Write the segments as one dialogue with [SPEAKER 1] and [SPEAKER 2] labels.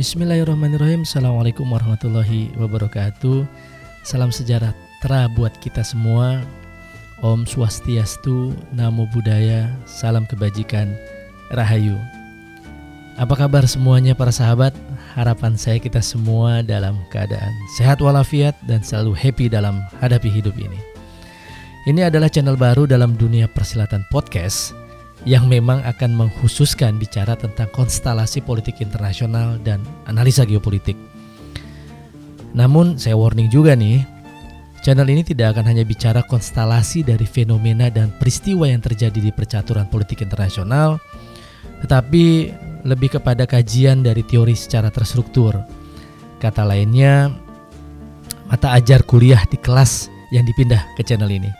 [SPEAKER 1] Bismillahirrahmanirrahim. Assalamualaikum warahmatullahi wabarakatuh. Salam sejahtera buat kita semua. Om Swastiastu, Namo Buddhaya, Salam Kebajikan, Rahayu Apa kabar semuanya para sahabat? Harapan saya kita semua dalam keadaan sehat walafiat dan selalu happy dalam hadapi hidup ini Ini adalah channel baru dalam dunia persilatan podcast yang memang akan menghususkan bicara tentang konstelasi politik internasional dan analisa geopolitik. Namun saya warning juga nih, channel ini tidak akan hanya bicara konstelasi dari fenomena dan peristiwa yang terjadi di percaturan politik internasional, tetapi lebih kepada kajian dari teori secara terstruktur. Kata lainnya, mata ajar kuliah di kelas yang dipindah ke channel ini.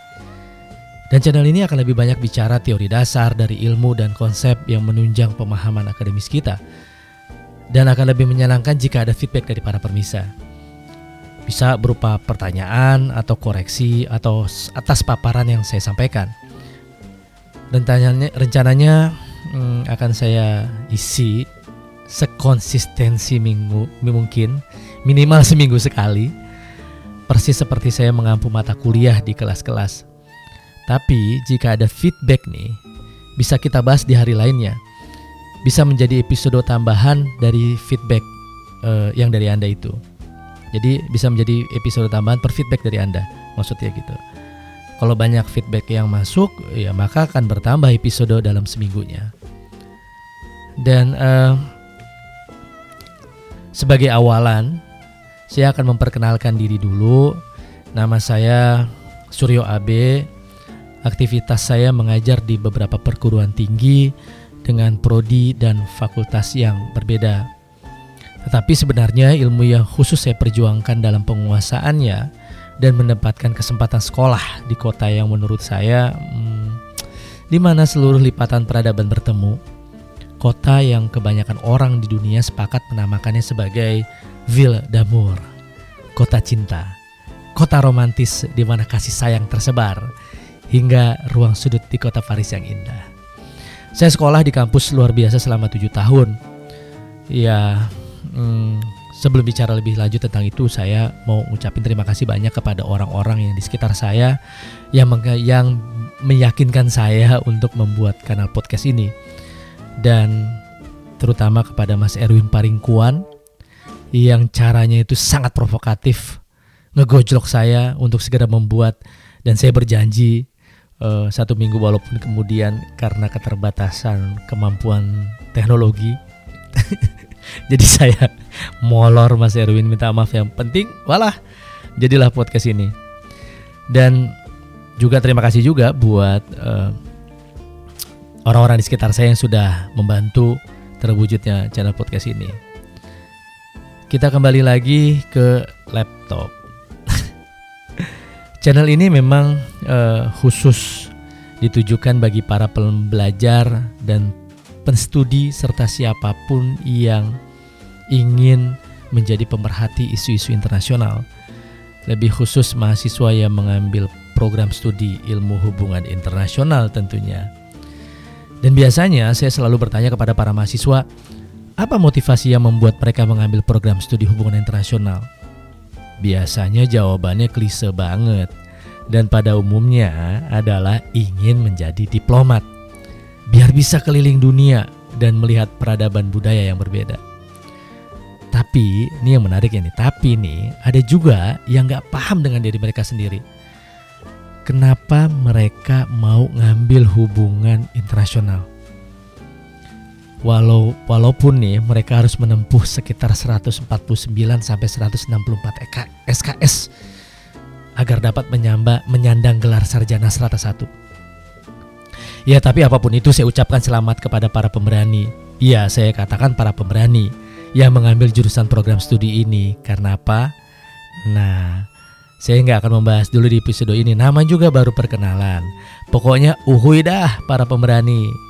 [SPEAKER 1] Dan channel ini akan lebih banyak bicara teori dasar dari ilmu dan konsep yang menunjang pemahaman akademis kita. Dan akan lebih menyenangkan jika ada feedback dari para permisa. Bisa berupa pertanyaan atau koreksi atau atas paparan yang saya sampaikan. Rencananya, rencananya hmm, akan saya isi sekonsistensi minggu mungkin minimal seminggu sekali persis seperti saya mengampu mata kuliah di kelas-kelas tapi jika ada feedback nih, bisa kita bahas di hari lainnya. Bisa menjadi episode tambahan dari feedback uh, yang dari Anda itu. Jadi bisa menjadi episode tambahan per feedback dari Anda. Maksudnya gitu. Kalau banyak feedback yang masuk, ya maka akan bertambah episode dalam seminggunya. Dan uh, sebagai awalan, saya akan memperkenalkan diri dulu. Nama saya Suryo Abe Aktivitas saya mengajar di beberapa perguruan tinggi dengan prodi dan fakultas yang berbeda. Tetapi sebenarnya ilmu yang khusus saya perjuangkan dalam penguasaannya dan mendapatkan kesempatan sekolah di kota yang menurut saya hmm, di mana seluruh lipatan peradaban bertemu. Kota yang kebanyakan orang di dunia sepakat menamakannya sebagai Ville d'Amour, kota cinta, kota romantis di mana kasih sayang tersebar hingga ruang sudut di kota Paris yang indah. Saya sekolah di kampus luar biasa selama tujuh tahun. Ya, hmm, sebelum bicara lebih lanjut tentang itu, saya mau ngucapin terima kasih banyak kepada orang-orang yang di sekitar saya yang yang meyakinkan saya untuk membuat kanal podcast ini. Dan terutama kepada Mas Erwin Paringkuan yang caranya itu sangat provokatif ngegojlok saya untuk segera membuat dan saya berjanji uh, satu minggu walaupun kemudian karena keterbatasan kemampuan teknologi jadi saya molor Mas Erwin minta maaf yang penting walah jadilah podcast ini. Dan juga terima kasih juga buat eh, orang-orang di sekitar saya yang sudah membantu terwujudnya channel podcast ini. Kita kembali lagi ke laptop. Channel ini memang uh, khusus ditujukan bagi para pembelajar dan penstudi serta siapa pun yang ingin menjadi pemerhati isu-isu internasional. Lebih khusus mahasiswa yang mengambil program studi ilmu hubungan internasional tentunya. Dan biasanya saya selalu bertanya kepada para mahasiswa, apa motivasi yang membuat mereka mengambil program studi hubungan internasional? Biasanya jawabannya klise banget dan pada umumnya adalah ingin menjadi diplomat biar bisa keliling dunia dan melihat peradaban budaya yang berbeda. Tapi ini yang menarik ini. Tapi nih ada juga yang nggak paham dengan diri mereka sendiri. Kenapa mereka mau ngambil hubungan internasional? Walau walaupun nih mereka harus menempuh sekitar 149 sampai 164 SKS agar dapat menyamba, menyandang gelar sarjana serata satu. Ya tapi apa pun itu saya ucapkan selamat kepada para pemberani. Iya saya katakan para pemberani yang mengambil jurusan program studi ini. Karena apa? Nah, saya nggak akan membahas dulu di episode ini. Nama juga baru perkenalan. Pokoknya uhui dah para pemberani.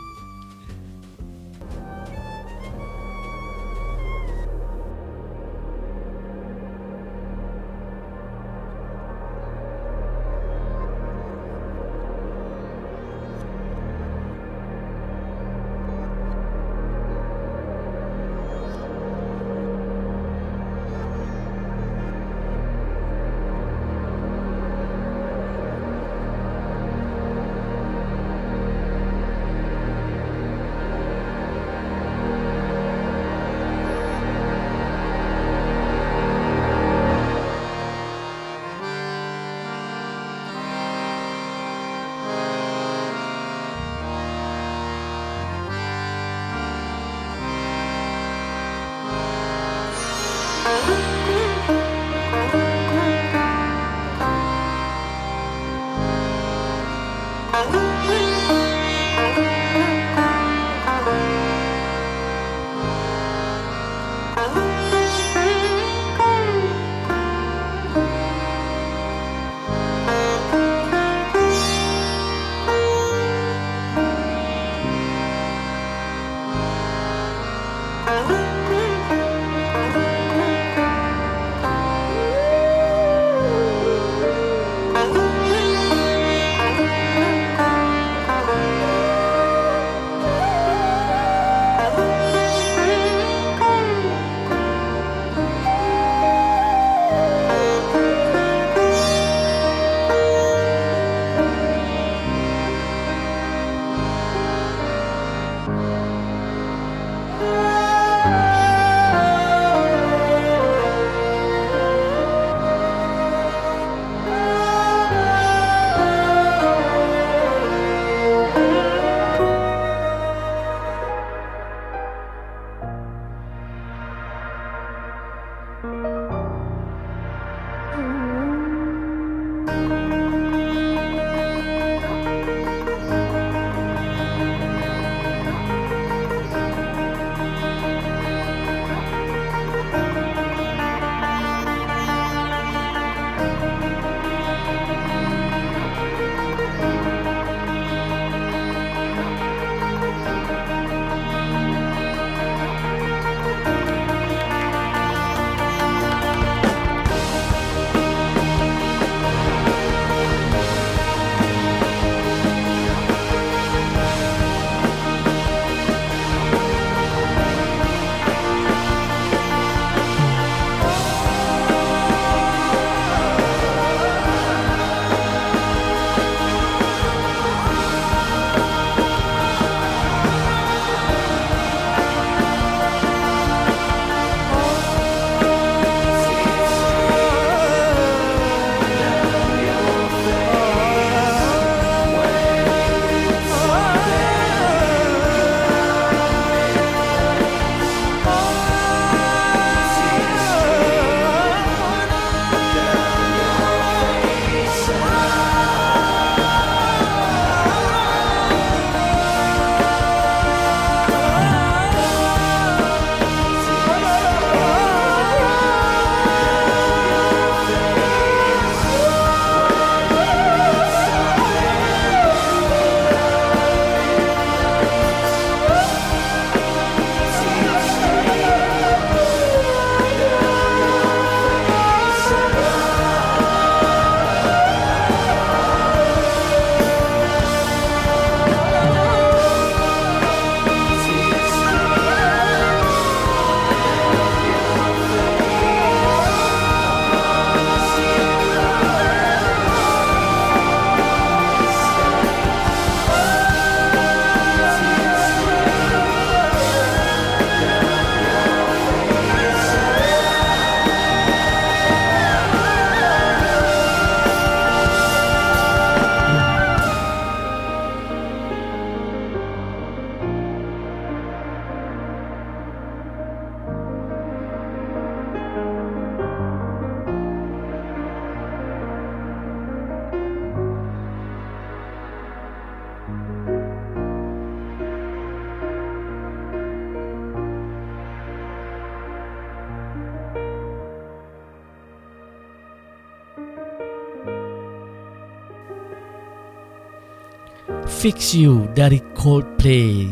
[SPEAKER 1] Fix You dari Coldplay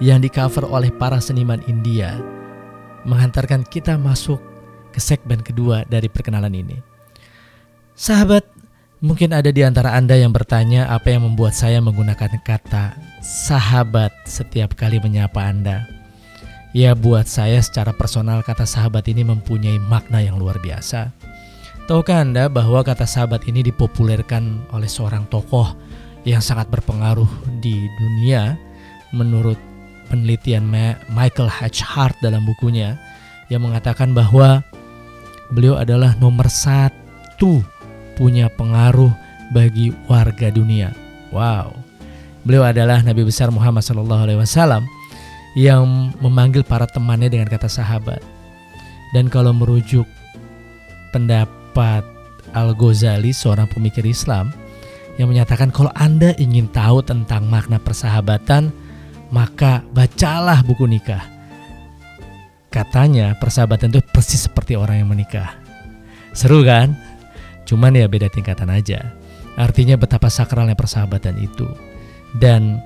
[SPEAKER 1] yang di cover oleh para seniman India menghantarkan kita masuk ke segmen kedua dari perkenalan ini. Sahabat, mungkin ada di antara Anda yang bertanya apa yang membuat saya menggunakan kata sahabat setiap kali menyapa Anda. Ya buat saya secara personal kata sahabat ini mempunyai makna yang luar biasa. Tahukah Anda bahwa kata sahabat ini dipopulerkan oleh seorang tokoh yang sangat berpengaruh di dunia menurut penelitian Michael H. Hart dalam bukunya yang mengatakan bahwa beliau adalah nomor satu punya pengaruh bagi warga dunia. Wow, beliau adalah Nabi besar Muhammad SAW yang memanggil para temannya dengan kata sahabat. Dan kalau merujuk pendapat Al Ghazali, seorang pemikir Islam, yang menyatakan kalau Anda ingin tahu tentang makna persahabatan, maka bacalah buku nikah. Katanya persahabatan itu persis seperti orang yang menikah. Seru kan? Cuman ya beda tingkatan aja. Artinya betapa sakralnya persahabatan itu. Dan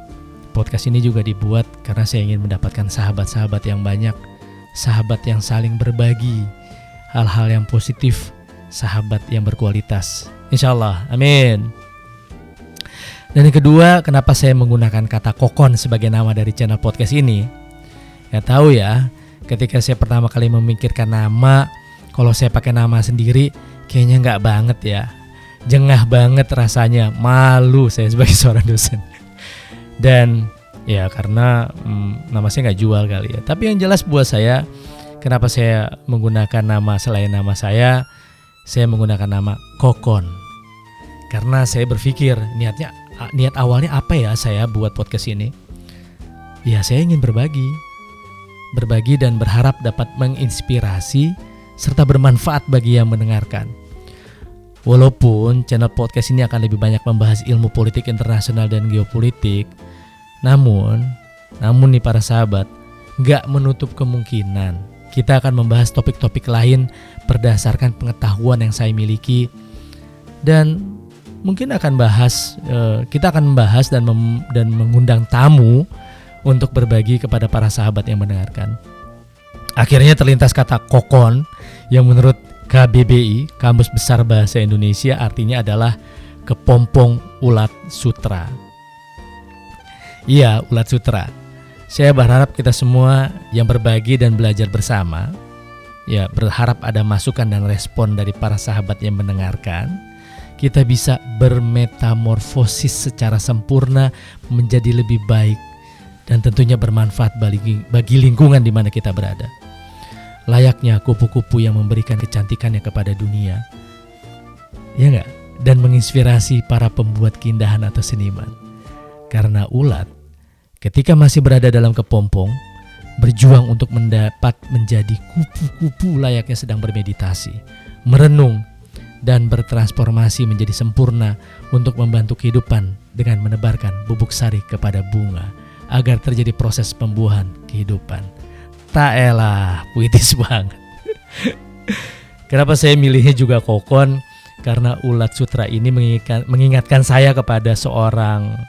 [SPEAKER 1] podcast ini juga dibuat karena saya ingin mendapatkan sahabat-sahabat yang banyak, sahabat yang saling berbagi hal-hal yang positif, sahabat yang berkualitas. Insya Allah, amin. Dan yang kedua, kenapa saya menggunakan kata kokon sebagai nama dari channel podcast ini? Ya tahu ya, ketika saya pertama kali memikirkan nama, kalau saya pakai nama sendiri, kayaknya nggak banget ya. Jengah banget rasanya, malu saya sebagai seorang dosen. Dan ya karena hmm, nama saya nggak jual kali ya. Tapi yang jelas buat saya, kenapa saya menggunakan nama selain nama saya, saya menggunakan nama Kokon. Karena saya berpikir niatnya niat awalnya apa ya saya buat podcast ini? Ya saya ingin berbagi berbagi dan berharap dapat menginspirasi serta bermanfaat bagi yang mendengarkan. Walaupun channel podcast ini akan lebih banyak membahas ilmu politik internasional dan geopolitik, namun, namun nih para sahabat, nggak menutup kemungkinan kita akan membahas topik-topik lain berdasarkan pengetahuan yang saya miliki dan mungkin akan bahas eh, kita akan membahas dan mem, dan mengundang tamu untuk berbagi kepada para sahabat yang mendengarkan. Akhirnya terlintas kata kokon yang menurut KBBI, Kamus Besar Bahasa Indonesia artinya adalah kepompong ulat sutra. Iya, ulat sutra. Saya berharap kita semua yang berbagi dan belajar bersama, ya berharap ada masukan dan respon dari para sahabat yang mendengarkan, kita bisa bermetamorfosis secara sempurna menjadi lebih baik dan tentunya bermanfaat bagi, lingkungan di mana kita berada. Layaknya kupu-kupu yang memberikan kecantikannya kepada dunia. Ya enggak? Dan menginspirasi para pembuat keindahan atau seniman. Karena ulat ketika masih berada dalam kepompong berjuang untuk mendapat menjadi kupu-kupu layaknya sedang bermeditasi, merenung dan bertransformasi menjadi sempurna untuk membantu kehidupan dengan menebarkan bubuk sari kepada bunga agar terjadi proses pembuahan kehidupan. Tak elah, puitis banget. Kenapa saya milihnya juga kokon? Karena ulat sutra ini mengingatkan, mengingatkan saya kepada seorang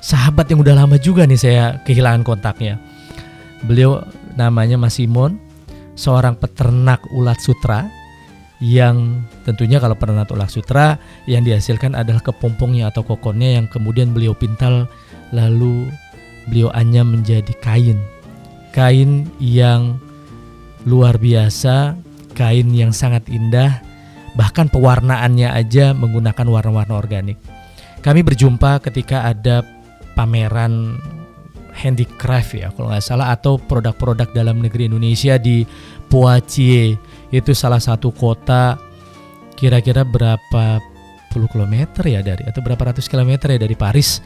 [SPEAKER 1] sahabat yang udah lama juga nih saya kehilangan kontaknya. Beliau namanya Mas Simon, seorang peternak ulat sutra yang tentunya kalau peternak ulat sutra yang dihasilkan adalah kepompongnya atau kokonnya yang kemudian beliau pintal lalu beliau anyam menjadi kain. Kain yang luar biasa, kain yang sangat indah, bahkan pewarnaannya aja menggunakan warna-warna organik. Kami berjumpa ketika ada pameran handicraft ya kalau nggak salah atau produk-produk dalam negeri Indonesia di Poitiers itu salah satu kota kira-kira berapa puluh kilometer ya dari atau berapa ratus kilometer ya dari Paris.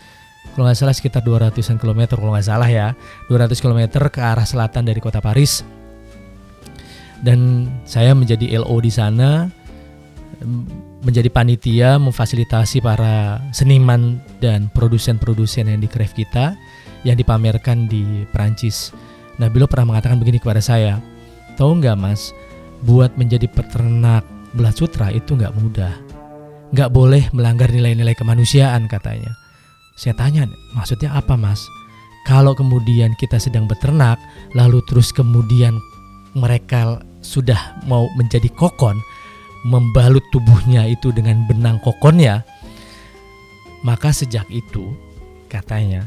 [SPEAKER 1] Kalau nggak salah sekitar 200-an kilometer kalau nggak salah ya. 200 kilometer ke arah selatan dari kota Paris. Dan saya menjadi LO di sana menjadi panitia memfasilitasi para seniman dan produsen-produsen yang di craft kita yang dipamerkan di Perancis. Nah, beliau pernah mengatakan begini kepada saya, tahu nggak mas, buat menjadi peternak belah sutra itu nggak mudah, nggak boleh melanggar nilai-nilai kemanusiaan katanya. Saya tanya, maksudnya apa mas? Kalau kemudian kita sedang beternak, lalu terus kemudian mereka sudah mau menjadi kokon, membalut tubuhnya itu dengan benang kokonnya, maka sejak itu katanya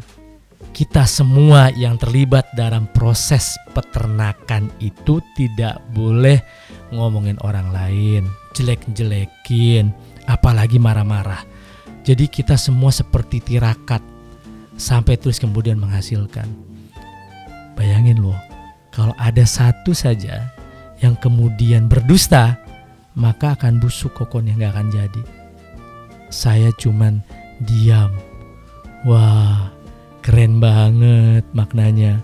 [SPEAKER 1] kita semua yang terlibat dalam proses peternakan itu tidak boleh ngomongin orang lain, jelek-jelekin, apalagi marah-marah. Jadi kita semua seperti tirakat sampai terus kemudian menghasilkan. Bayangin loh, kalau ada satu saja yang kemudian berdusta, maka akan busuk kokon yang gak akan jadi. Saya cuman diam. Wah, keren banget maknanya.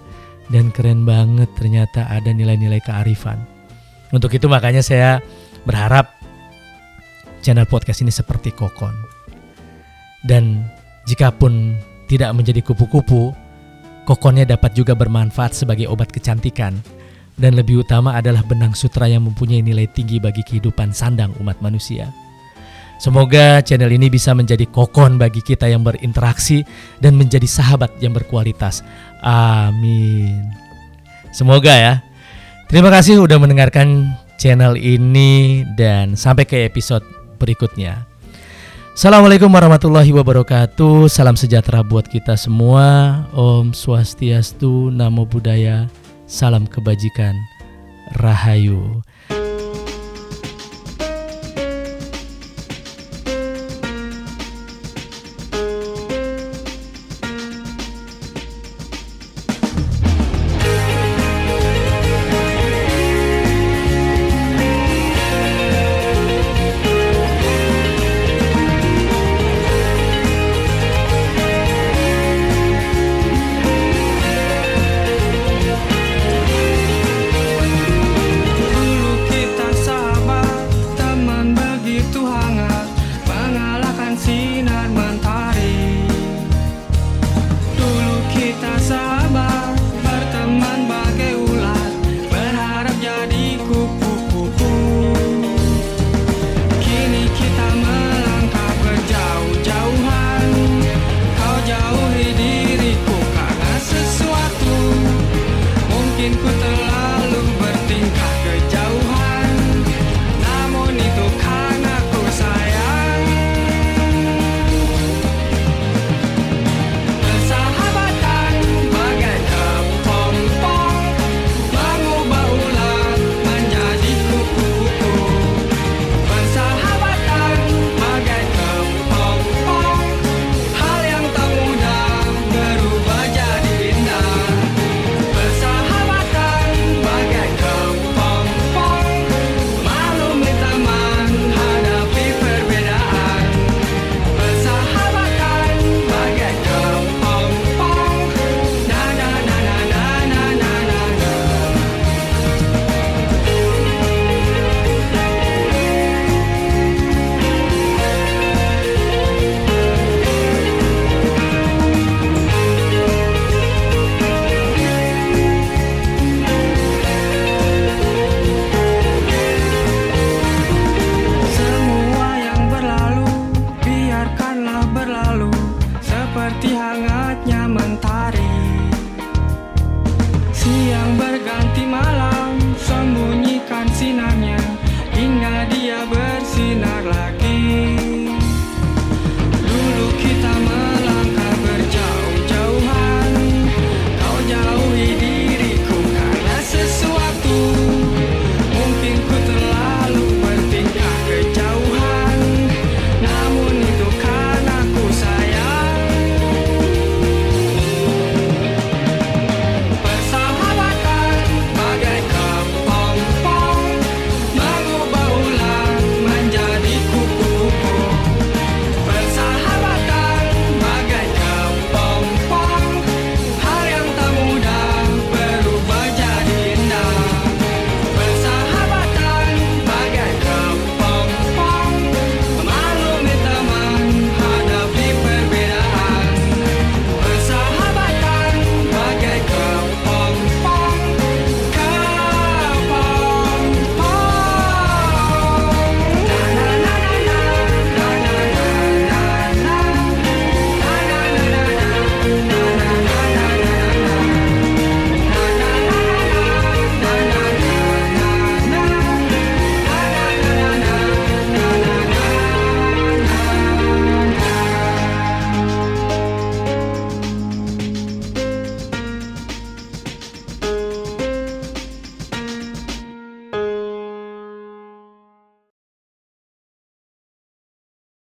[SPEAKER 1] Dan keren banget ternyata ada nilai-nilai kearifan. Untuk itu makanya saya berharap channel podcast ini seperti kokon. Dan jikapun tidak menjadi kupu-kupu, kokonnya dapat juga bermanfaat sebagai obat kecantikan dan lebih utama adalah benang sutra yang mempunyai nilai tinggi bagi kehidupan sandang umat manusia. Semoga channel ini bisa menjadi kokon bagi kita yang berinteraksi dan menjadi sahabat yang berkualitas. Amin. Semoga ya. Terima kasih sudah mendengarkan channel ini dan sampai ke episode berikutnya. Assalamualaikum warahmatullahi wabarakatuh. Salam sejahtera buat kita semua. Om Swastiastu, Namo Buddhaya. Salam kebajikan, Rahayu.